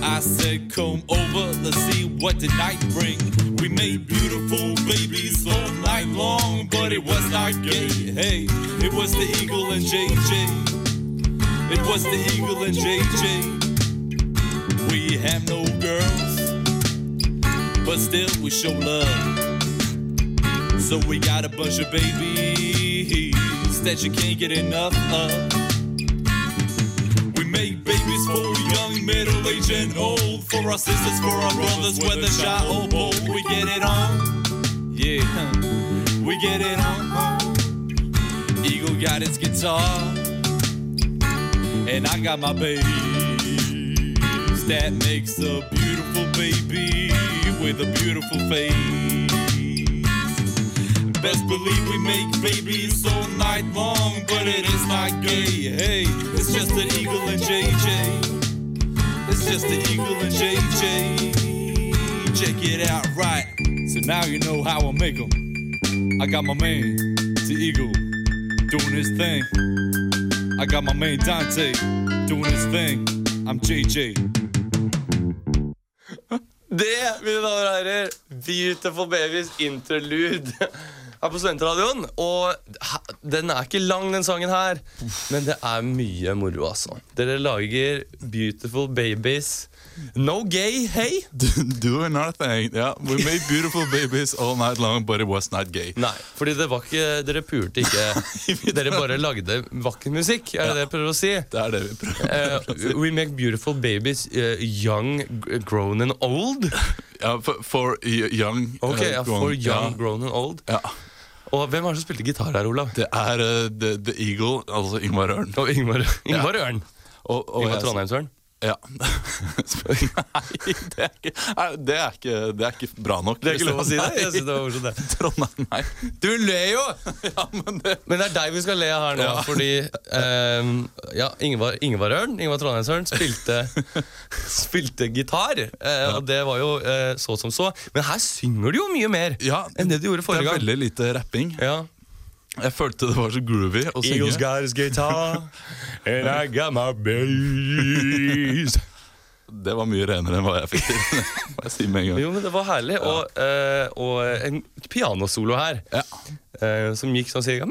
S8: I said, come over, let's see what the night bring. We made beautiful babies all night long, but it was not gay. Hey, it was the Eagle and JJ. It was the Eagle and JJ. We have no girls, but still we show love. So we got a bunch of babies that you can't get enough of. We make babies for young, middle, aged, and old. For our sisters, for our brothers, whether shy or bold. We get it on. Yeah, we get it on. Eagle got his guitar and I got my bass that makes a beautiful baby with a beautiful face. Best believe we make babies all night long, but it is not gay. Hey, it's just an eagle and JJ. It's just an eagle and JJ. Check it out, right? So now you know how I make 'em. I got my man, the eagle, doing his thing. I got my man Dante doing his thing. I'm JJ.
S3: Det, mine damer og herrer, Beautiful Babies interlude her på Studentradioen. Og den er ikke lang, den sangen her, men det er mye moro, altså. Dere lager Beautiful Babies. No gay, hey?
S4: Doing nothing. Yeah, we made beautiful babies all night long, but it was not gay.
S3: Nei, fordi det var ikke Dere pulte ikke. Dere bare lagde vakker musikk, er det det jeg prøver å si?
S4: Det er det vi prøver.
S3: å si. we make beautiful babies uh, young, grown and old.
S4: Ja, for, for young
S3: Ok,
S4: uh,
S3: ja,
S4: grown-
S3: For young,
S4: ja.
S3: grown and old.
S4: Ja.
S3: Og hvem var det som spilte gitar her, Olav?
S4: Det er uh, the, the Eagle, altså Ingvar Ørn.
S3: Og Ingvar, Ingvar Ørn.
S4: Og, og
S3: Ingvar Trondheimsørn.
S4: Ja. Nei, det er, ikke, det, er ikke, det er ikke bra nok.
S3: Det er ikke lov å si det? Jeg synes det var morsomt, det.
S4: Trondheim, nei.
S3: Du ler jo!
S4: Ja, men det,
S3: Men det er deg vi skal le av her nå,
S4: Ja.
S3: fordi um, ja, Ingvar, Ingvar Ørn Ingvar Trondheimsørn spilte, spilte gitar. Uh, Og det var jo uh, så som så. Men her synger du jo mye mer
S4: ja,
S3: enn det du gjorde
S4: det er veldig lite rapping.
S3: Ja.
S4: Jeg følte det var så groovy å synge.
S3: got his guitar, and I got my bass.
S4: Det var mye renere enn hva jeg fikk til. Jeg si.
S3: Jo, men det var herlig. Og, uh, og en pianosolo her
S4: Ja
S3: som gikk sånn cirka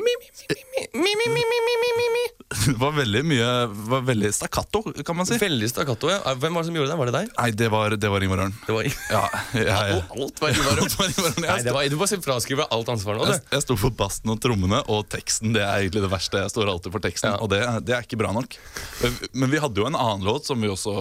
S4: Det var veldig mye var veldig stakkato, kan man si.
S3: Veldig stakkato, ja. Hvem var det som gjorde det? Var det deg?
S4: Nei, det var, det var Ingvar Ørn.
S3: Det var,
S4: ja, ja,
S3: ja. Alt var Ingvar Ørn. Nei, Du bare fraskriver alt ansvaret nå.
S4: Jeg, jeg sto for bassen og trommene og teksten. Det er egentlig det verste. Jeg står alltid for teksten,
S3: ja.
S4: og det, det, er ikke bra nok. Men vi hadde jo en annen låt som vi også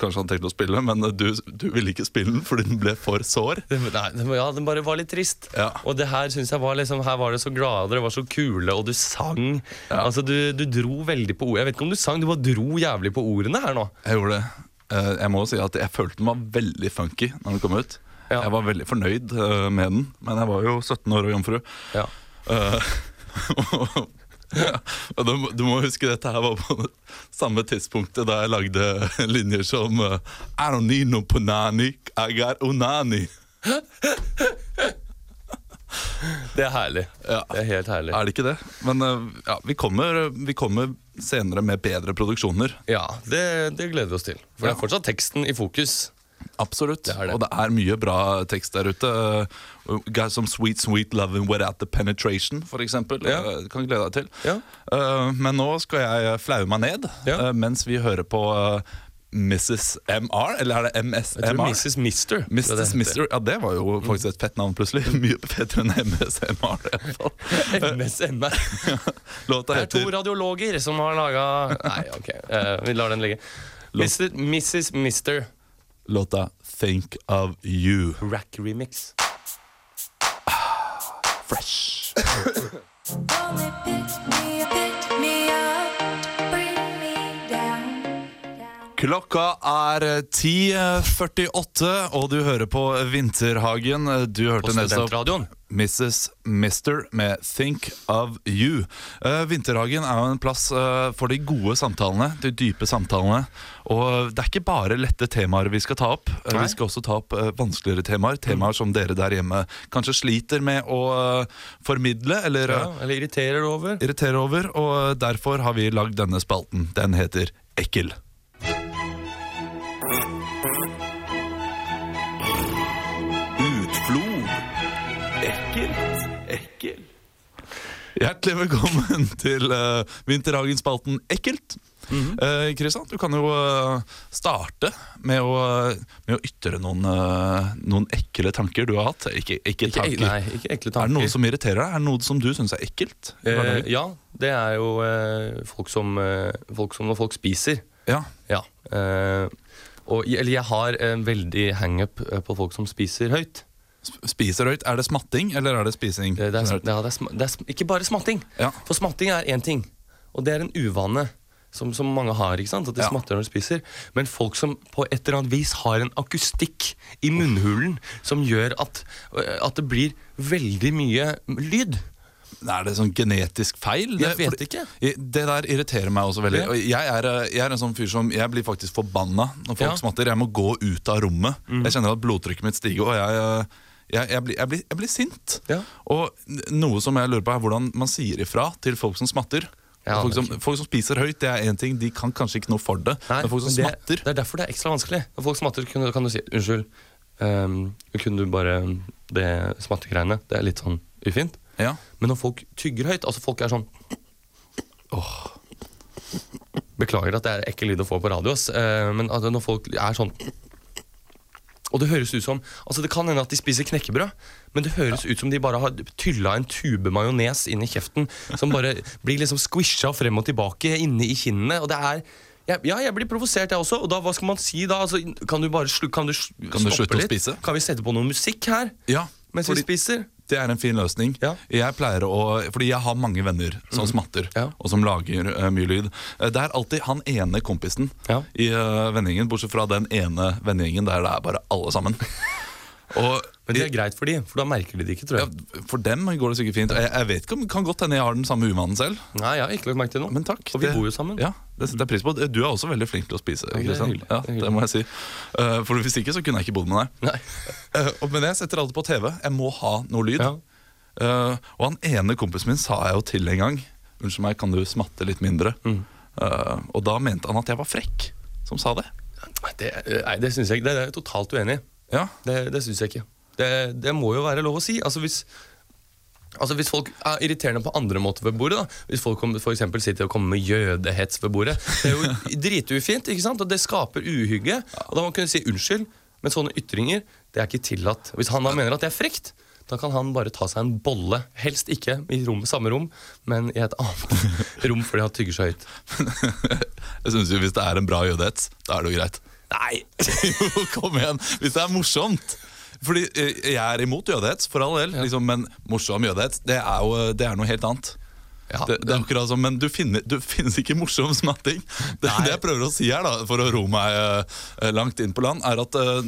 S4: kanskje hadde tenkt å spille, men du, du ville ikke spille den fordi den ble for sår.
S3: Nei, ja, den bare var litt trist. Og det her syns jeg var liksom her var det så glade, dere var så kule, og du sang.
S4: Ja.
S3: Altså, du, du dro veldig på ord. Jeg vet ikke om du sang, du bare dro jævlig på ordene her nå.
S4: Jeg gjorde det. Eh, Jeg må si at jeg følte den var veldig funky når den kom ut.
S3: Ja.
S4: Jeg var veldig fornøyd eh, med den, men jeg var jo 17 år og jomfru.
S3: Ja.
S4: Eh, ja, og du, du må huske dette her var på det samme tidspunktet da jeg lagde linjer som I don't need no punani, I got unani.
S3: Det er herlig.
S4: Ja.
S3: Det er helt herlig.
S4: Er det ikke det? Men eh, ja, vi, kommer, vi kommer senere med bedre produksjoner.
S3: Ja, det, det gleder vi oss til. For det er fortsatt teksten i fokus.
S4: Absolutt.
S3: Det det.
S4: Og det er mye bra tekst der ute. Uh, Guys som Sweet Sweet Loving Without The Penetration, eksempel.
S3: Ja.
S4: Uh, kan glede deg til.
S3: Ja.
S4: Uh, men nå skal jeg flaue meg ned
S3: Ja.
S4: mens vi hører på Mrs. MR, eller er det
S3: Jeg tror
S4: MSMR?
S3: Mrs. Mister.
S4: Mrs. Mister, ja Det var jo faktisk et fett navn, plutselig. Mye fettere enn MSMR. i hvert fall.
S3: MSMR.
S4: Låta
S3: Det er to radiologer som har laga Nei, ok, eh, vi lar den ligge. Mr. Mrs. Mister
S4: låta Think of You.
S3: Rack Remix.
S4: Fresh. Klokka er 10.48, og du hører på Vinterhagen. Du hørte nettopp. Mrs. Mister med Think of You. Uh, Vinterhagen er jo en plass uh, for de gode samtalene, de dype samtalene. Og det er ikke bare lette temaer vi skal ta opp. Eh,
S3: Nei.
S4: vi skal også ta opp eh, vanskeligere temaer. Temaer som dere der hjemme kanskje sliter med å eh, formidle eller
S3: Ja,
S4: eh,
S3: eller irriterer over.
S4: Irriterer over. Og derfor har vi lagd denne spalten. Den heter Ekkel. Hjertelig velkommen til uh, Vinterhagen-spalten Ekkelt. Eh, Kristian, du kan jo uh, starte med å, med å ytre noen, eh, noen ekle tanker du har hatt. Ikke, ikke
S3: Ikke,
S4: tanker.
S3: nei, ikke ekle
S4: Er det noe som irriterer deg? Er det noe som du syns er ekkelt?
S3: eh, ja, det er jo eh, folk, som, eh, folk som når folk spiser.
S4: ja.
S3: Ja. Eh, og, eller jeg har en veldig hangup eh, på folk som spiser høyt.
S4: Sp- Spiser høyt. Er det smatting, eller er det spising?
S3: Det, det, er, ja, det, er, det er ikke bare smatting.
S4: Ja.
S3: For smatting er én ting, og det er en uvane som, som mange har. ikke sant? At de
S4: Ja.
S3: smatter når de spiser. Men folk som på et eller annet vis har en akustikk i munnhulen som gjør at, at det blir veldig mye lyd.
S4: Er det sånn genetisk feil?
S3: Jeg vet ikke.
S4: Det der irriterer meg også veldig. Jeg, er, eh, jeg er en sånn fyr som Jeg blir faktisk forbanna når folk
S3: Ja. Mm.
S4: smatter. Jeg må gå ut av rommet. Jeg kjenner at blodtrykket mitt stiger, og jeg, eh, jeg, jeg, blir, jeg, blir, jeg blir sint.
S3: Ja.
S4: Og noe som jeg lurer på, er hvordan man sier ifra til folk som smatter.
S3: Ja,
S4: folk, som, folk som spiser høyt, det er én ting, de kan kanskje ikke noe for det.
S3: Nei,
S4: men folk som
S3: det,
S4: smatter
S3: det er derfor det er ekstra vanskelig. Når folk smatter, kan du, kan du si unnskyld. Um, kunne du bare Det smattegreiene, det er litt sånn ufint.
S4: ja.
S3: Men når folk tygger høyt, altså folk er sånn Åh. Beklager at det er ekkel lyd å få på radio, ass. eh, men når folk er sånn Og det høres ut som Altså Det kan hende at de spiser knekkebrød, men det høres ut som de bare har tylla en tube majones inn i kjeften, som bare blir liksom squisha frem og tilbake inne i kinnene. Og det er ja, jeg blir provosert, jeg også. Og da, hva skal man si da? Altså, kan du bare kan du,
S4: Kan du slutte å spise?
S3: Kan vi sette på noe musikk her
S4: ja
S3: mens
S4: fordi-
S3: vi spiser?
S4: Det er en fin løsning.
S3: Ja.
S4: Jeg pleier å, fordi jeg har mange venner som smatter,
S3: Ja.
S4: og som lager uh, mye lyd. Eh, det er alltid han ene kompisen
S3: Ja.
S4: i uh, vennegjengen, bortsett fra den ene vennegjengen der det er bare alle sammen. Og
S3: Men det er greit for de, for da merker de det ikke, tror
S4: ja,
S3: jeg.
S4: For dem går det sikkert fint. Jeg, jeg vet ikke om kan godt hende jeg har den samme uvanen selv.
S3: Nei, jeg har ikke lagt merke til noe.
S4: Men takk.
S3: Og vi
S4: det-
S3: bor jo sammen.
S4: Ja, Det setter jeg pris på. Du er også veldig flink til å spise.
S3: det er
S4: Kristian.
S3: hyggelig.
S4: Ja,
S3: Det
S4: det må jeg si. uh, for hvis ikke så kunne jeg ikke bodd med deg.
S3: Nei.
S4: Uh, og- men jeg setter alltid på TV. Jeg må ha noe lyd.
S3: Ja.
S4: Eh, og han ene kompisen min sa jeg jo til en gang Unnskyld meg, kan du smatte litt mindre?
S3: Mm.
S4: Eh, og da mente han at jeg var frekk som sa det.
S3: Nei, det, nei, det syns jeg ikke. Det er jeg totalt uenig i.
S4: Ja,
S3: Det, det syns jeg ikke. Det, det må jo være lov å si. Altså hvis, altså hvis folk er irriterende på andre måter ved bordet, da. hvis folk eksempel sitter og kommer med jødehets ved bordet Det er jo dritufint, ikke sant? og det skaper uhygge. Og da må man kunne si unnskyld, men sånne ytringer det er ikke tillatt. Hvis han da mener at det er frekt, da kan han bare ta seg en bolle. Helst ikke i rom, samme rom, men i et annet rom fordi han tygger så høyt.
S4: jeg synes jo Hvis det er en bra jødehets, da er det jo greit.
S3: Nei!
S4: Jo, kom igjen! Hvis det er morsomt. Fordi eh, Jeg er imot jødehets, for all del, liksom, men morsom jødehets det er jo det er noe helt annet.
S3: Ja,
S4: det, det er akkurat som, Men du, finner, du finnes ikke morsom smatting. Det, det jeg prøver å si her, da, for å ro meg uh, langt inn på land, er at uh,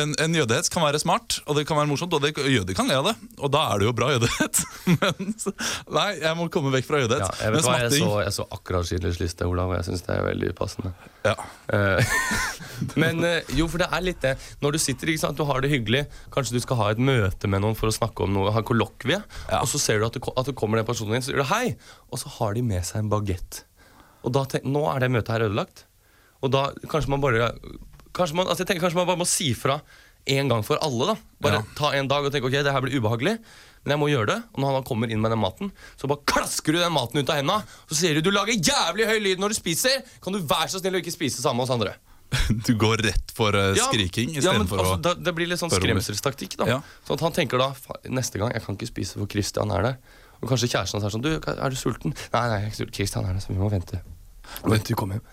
S4: en, en jødehets kan være smart, og det kan være morsomt, og det, jøder kan le av det. Og da er det jo bra jødehet. Men nei, jeg må komme vekk fra
S3: Ja,
S4: jeg
S3: jeg,
S4: Men
S3: hva,
S4: smatting jeg,
S3: så, jeg så akkurat Schindlers liste, Olav, og jeg syns det er veldig upassende.
S4: ja.
S3: Uh, Men jo, for det er litt det. Når du sitter, ikke sant, du har det hyggelig, kanskje du skal ha et møte med noen for å snakke om noe, ha kollokvie,
S4: Ja.
S3: og så ser du at det, at det kommer den personen inn, så sier du hei, og så har de med seg en bagett. Og da tenk, nå er det møtet her ødelagt. Og da kanskje man bare Kanskje man, altså jeg tenker, kanskje man bare må si fra en gang for alle. da Bare
S4: Ja.
S3: ta en dag og tenke ok, det her blir ubehagelig, men jeg må gjøre det. Og når han kommer inn med den maten, så bare klasker du den maten ut av henda. Så sier du du lager jævlig høy lyd når du spiser. Kan du være så snill å ikke spise sammen med oss andre?
S4: Du går rett for
S3: uh,
S4: skriking
S3: ja, men
S4: istedenfor
S3: altså, da, Det blir litt sånn skremselstaktikk. da
S4: Ja.
S3: Sånn at Han tenker da neste gang jeg kan ikke spise for Christian er der. Og kanskje kjæresten hans er sånn du, Er du sulten? Nei, nei, jeg er ikke sulten. Christian er der, så vi må vente. Vent til du kommer hjem.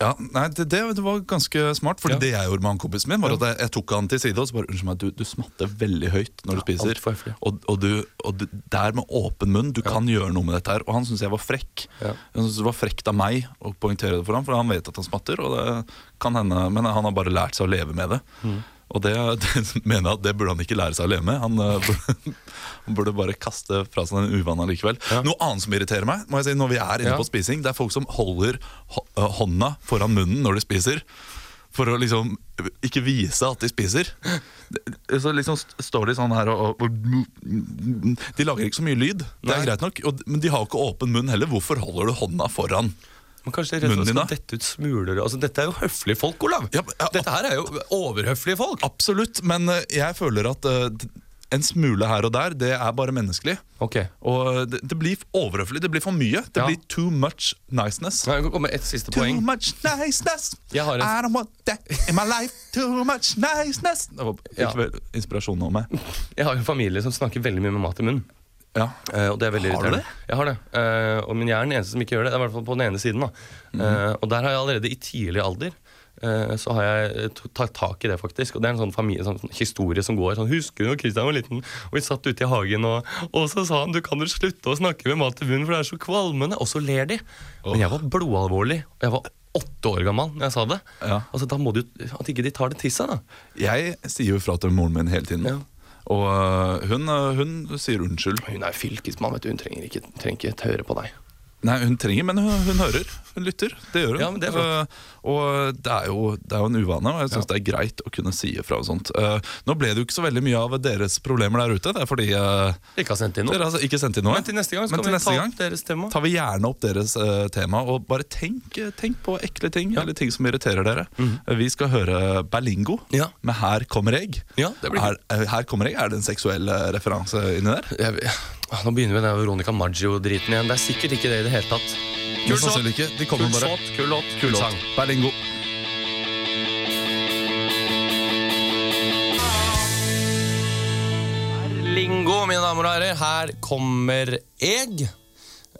S4: Ja, nei, det, det, det var ganske smart. Fordi
S3: Ja.
S4: det jeg gjorde med han kompisen min, var
S3: Ja.
S4: at jeg, jeg tok han til side og så bare Unnskyld meg, du, du smatter veldig høyt når du spiser.
S3: for høflig.
S4: Og, og, du, og du, der med åpen munn, du kan gjøre noe med dette her. Og han syntes jeg var frekk.
S3: Ja.
S4: Han syntes det var frekt av meg å poengtere det for ham, for han vet at han smatter. Og det kan hende, men han har bare lært seg å leve med det.
S3: Mm.
S4: Og det, det mener jeg at det burde han ikke lære seg å leve med. Han, eh, burde, han burde bare kaste fra seg den uvanen likevel.
S3: Ja.
S4: Noe annet som irriterer meg, må jeg si, når vi er inne
S3: Ja.
S4: på spising, det er folk som holder øh, hånda foran munnen når de spiser. For å liksom ikke vise at de spiser. Så liksom står de sånn her og, og De lager ikke så mye lyd, det er greit nok. Og, men de har jo ikke åpen munn heller. Hvorfor holder du hånda foran?
S3: Men kanskje rett og
S4: Munnen
S3: slett
S4: din,
S3: skal dette ut smuler altså, Dette er jo høflige folk, Olav.
S4: Ja, ja,
S3: Dette her er jo overhøflige folk.
S4: Absolutt, men øh, jeg føler at øh, en smule her og der, det er bare menneskelig.
S3: Ok
S4: Og det, det blir overhøflig. Det blir for mye. Det
S3: Ja.
S4: blir too much niceness.
S3: Jeg kan komme med et siste
S4: Too
S3: poeng.
S4: much niceness.
S3: Jeg har en-
S4: I don't want that in my life. Too much niceness. Det var
S3: Ja.
S4: ikke vel inspirasjon over meg.
S3: Jeg har en familie som snakker veldig mye med mat i munnen.
S4: Ja.
S3: Uh, og det er veldig
S4: Har du
S3: det? Jeg har det. Uh, og men jeg er den eneste som ikke gjør det. Det i hvert fall på den ene siden. da
S4: Mm.
S3: Uh, Og der har jeg allerede i tidlig alder så har jeg tatt tak i det, faktisk. Og det er en sånn, familie, sånn, sånn historie som går. Sånn, Husker du da Kristian var liten, og vi satt ute i hagen, og, og så sa han du kan vel slutte å snakke med mat i munnen, for det er så kvalmende. Og så ler de. Men jeg var blodalvorlig. og Jeg var åtte år gammel når jeg sa det.
S4: Ja.
S3: Altså, da må du, At ikke de tar det til seg, da.
S4: Jeg sier jo fra til moren min hele tiden.
S3: Ja.
S4: Og øh, hun, øh, hun sier unnskyld.
S3: Hun er fylkesmann, vet du. Hun trenger ikke, trenger ikke høre på deg.
S4: Nei, hun trenger, men hun, hun hører. Hun lytter. Det gjør hun.
S3: Ja, men det er.
S4: Eh, og det er, jo, det er jo en uvane, og jeg syns det er greit å kunne si ifra og sånt. Uh, nå ble det jo ikke så veldig mye av deres problemer der ute. Det er fordi uh,
S3: Ikke har sendt inn noe.
S4: dere ikke sendt inn noe.
S3: Men til neste gang
S4: til
S3: vi ta
S4: gang
S3: opp deres tema.
S4: tar vi gjerne opp deres uh, tema. Og bare tenk, tenk på ekle ting, eller ting som irriterer dere. Eh, Vi skal høre Berlingo.
S3: Ja.
S4: med 'Her kommer jeg'.
S3: Ja, det blir
S4: er, eh, her kommer jeg, Er det en seksuell referanse inni der?
S3: Jeg, ah, nå begynner vi den Veronica Maggio-driten igjen. Det er sikkert ikke det i det hele tatt.
S4: De
S3: Kul låt, kul låt,
S4: Kul
S3: kul sang.
S4: Berlingo.
S3: Berlingo, mine damer og herrer. Her kommer jeg.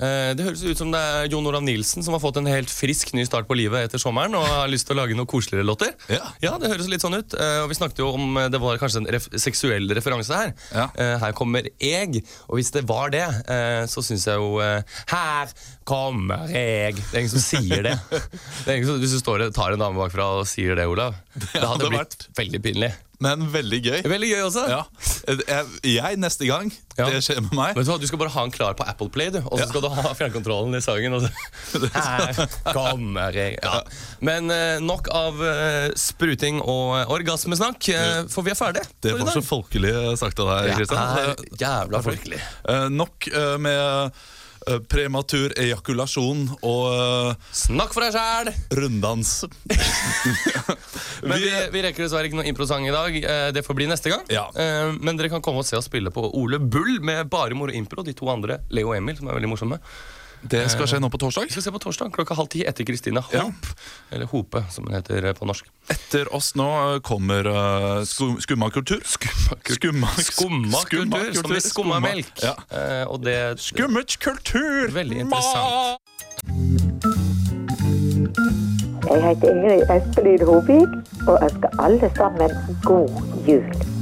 S3: Eh, Det høres ut som det er Jon Olav Nilsen som har fått en helt frisk ny start på livet etter sommeren og har lyst til å lage noen koseligere låter.
S4: Ja.
S3: det høres litt sånn ut. Eh, Og Vi snakket jo om eh, det var kanskje en ref seksuell referanse her.
S4: Ja.
S3: Her kommer jeg, og hvis det var det, så syns jeg jo Her kommer jeg. Det er ingen som sier det. det er ingen som, hvis du står og tar en dame bakfra og sier det, Olav, det hadde
S4: hadde
S3: blitt veldig pinlig.
S4: Men veldig gøy.
S3: Veldig gøy også.
S4: Ja. Jeg, jeg neste gang
S3: Ja.
S4: det skjer med meg
S3: Vet Du hva, du skal bare ha den klar på Apple Play, du. Og så
S4: Ja.
S3: skal du ha fjernkontrollen i sangen. Her kommer jeg. Ja. Men eh, nok av eh, spruting og eh, orgasmesnakk, for vi er ferdige.
S4: Det var så folkelig sagt av deg,
S3: Det
S4: Kristian.
S3: jævla folkelig.
S4: Nok med prematur ejakulasjon og eh,
S3: Snakk for deg sjæl!
S4: runddans.
S3: Men vi, vi rekker dessverre ikke noen improsang i dag. Eh, Det får bli neste gang.
S4: Ja.
S3: Eh, Men dere kan komme og se oss spille på Ole Bull med bare moro impro. De to andre, Leo og Emil, som er veldig morsomme.
S4: Det skal skje nå på torsdag.
S3: Vi skal se på torsdag klokka halv ti etter Kristine
S4: Ja.
S3: Eller Hope, som hun heter på norsk.
S4: Etter oss nå eh, kommer uh, skumma kultur. Skumma,
S3: Skumma kultur, som i skumma melk.
S4: Ja.
S3: Uh, og det
S4: Skummet kultur!
S3: Veldig interessant.
S9: Jeg heter Ingrid Espelid Hovig og ønsker alle sammen god jul.